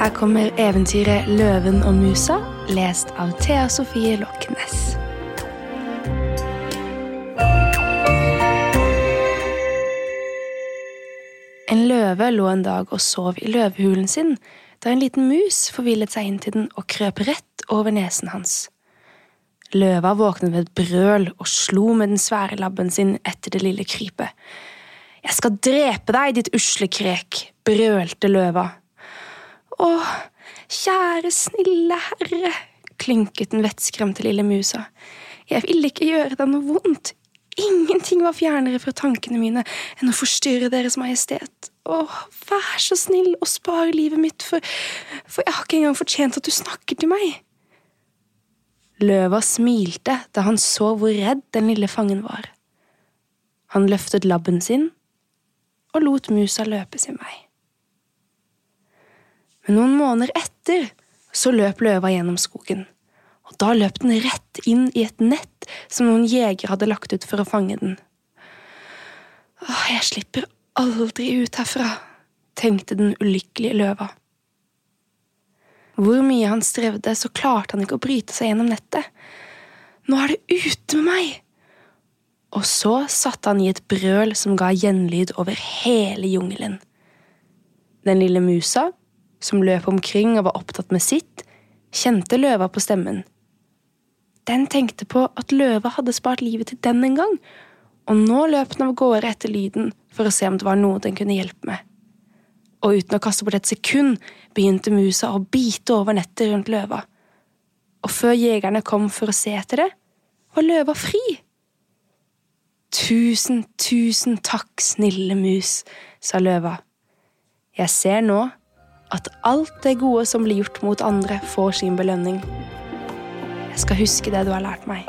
Her kommer eventyret 'Løven og musa', lest av Thea Sofie Locknes. En løve lå en dag og sov i løvehulen sin da en liten mus forvillet seg inn til den og krøp rett over nesen hans. Løva våknet med et brøl og slo med den svære labben sin etter det lille krypet. Jeg skal drepe deg, ditt usle krek, brølte løva. Å, kjære, snille herre, klynket den vettskremte lille musa. Jeg ville ikke gjøre deg noe vondt. Ingenting var fjernere fra tankene mine enn å forstyrre Deres Majestet. Åh, vær så snill og spar livet mitt, for, for jeg har ikke engang fortjent at du snakker til meg. Løva smilte da han så hvor redd den lille fangen var. Han løftet labben sin og lot musa løpe sin vei. Men noen måneder etter så løp løva gjennom skogen, og da løp den rett inn i et nett som noen jegere hadde lagt ut for å fange den. Åh, jeg slipper aldri ut herfra, tenkte den ulykkelige løva. Hvor mye han strevde, så klarte han ikke å bryte seg gjennom nettet. Nå er det ute med meg! Og så satte han i et brøl som ga gjenlyd over hele jungelen. Den lille musa, som løp omkring og var opptatt med sitt, kjente løva på stemmen. Den tenkte på at løva hadde spart livet til den en gang, og nå løp den av gårde etter lyden for å se om det var noe den kunne hjelpe med. Og uten å kaste bort et sekund begynte musa å bite over nettet rundt løva. Og før jegerne kom for å se etter det, var løva fri. Tusen, tusen takk, snille mus, sa løva. Jeg ser nå at alt det gode som blir gjort mot andre, får sin belønning. Jeg skal huske det du har lært meg.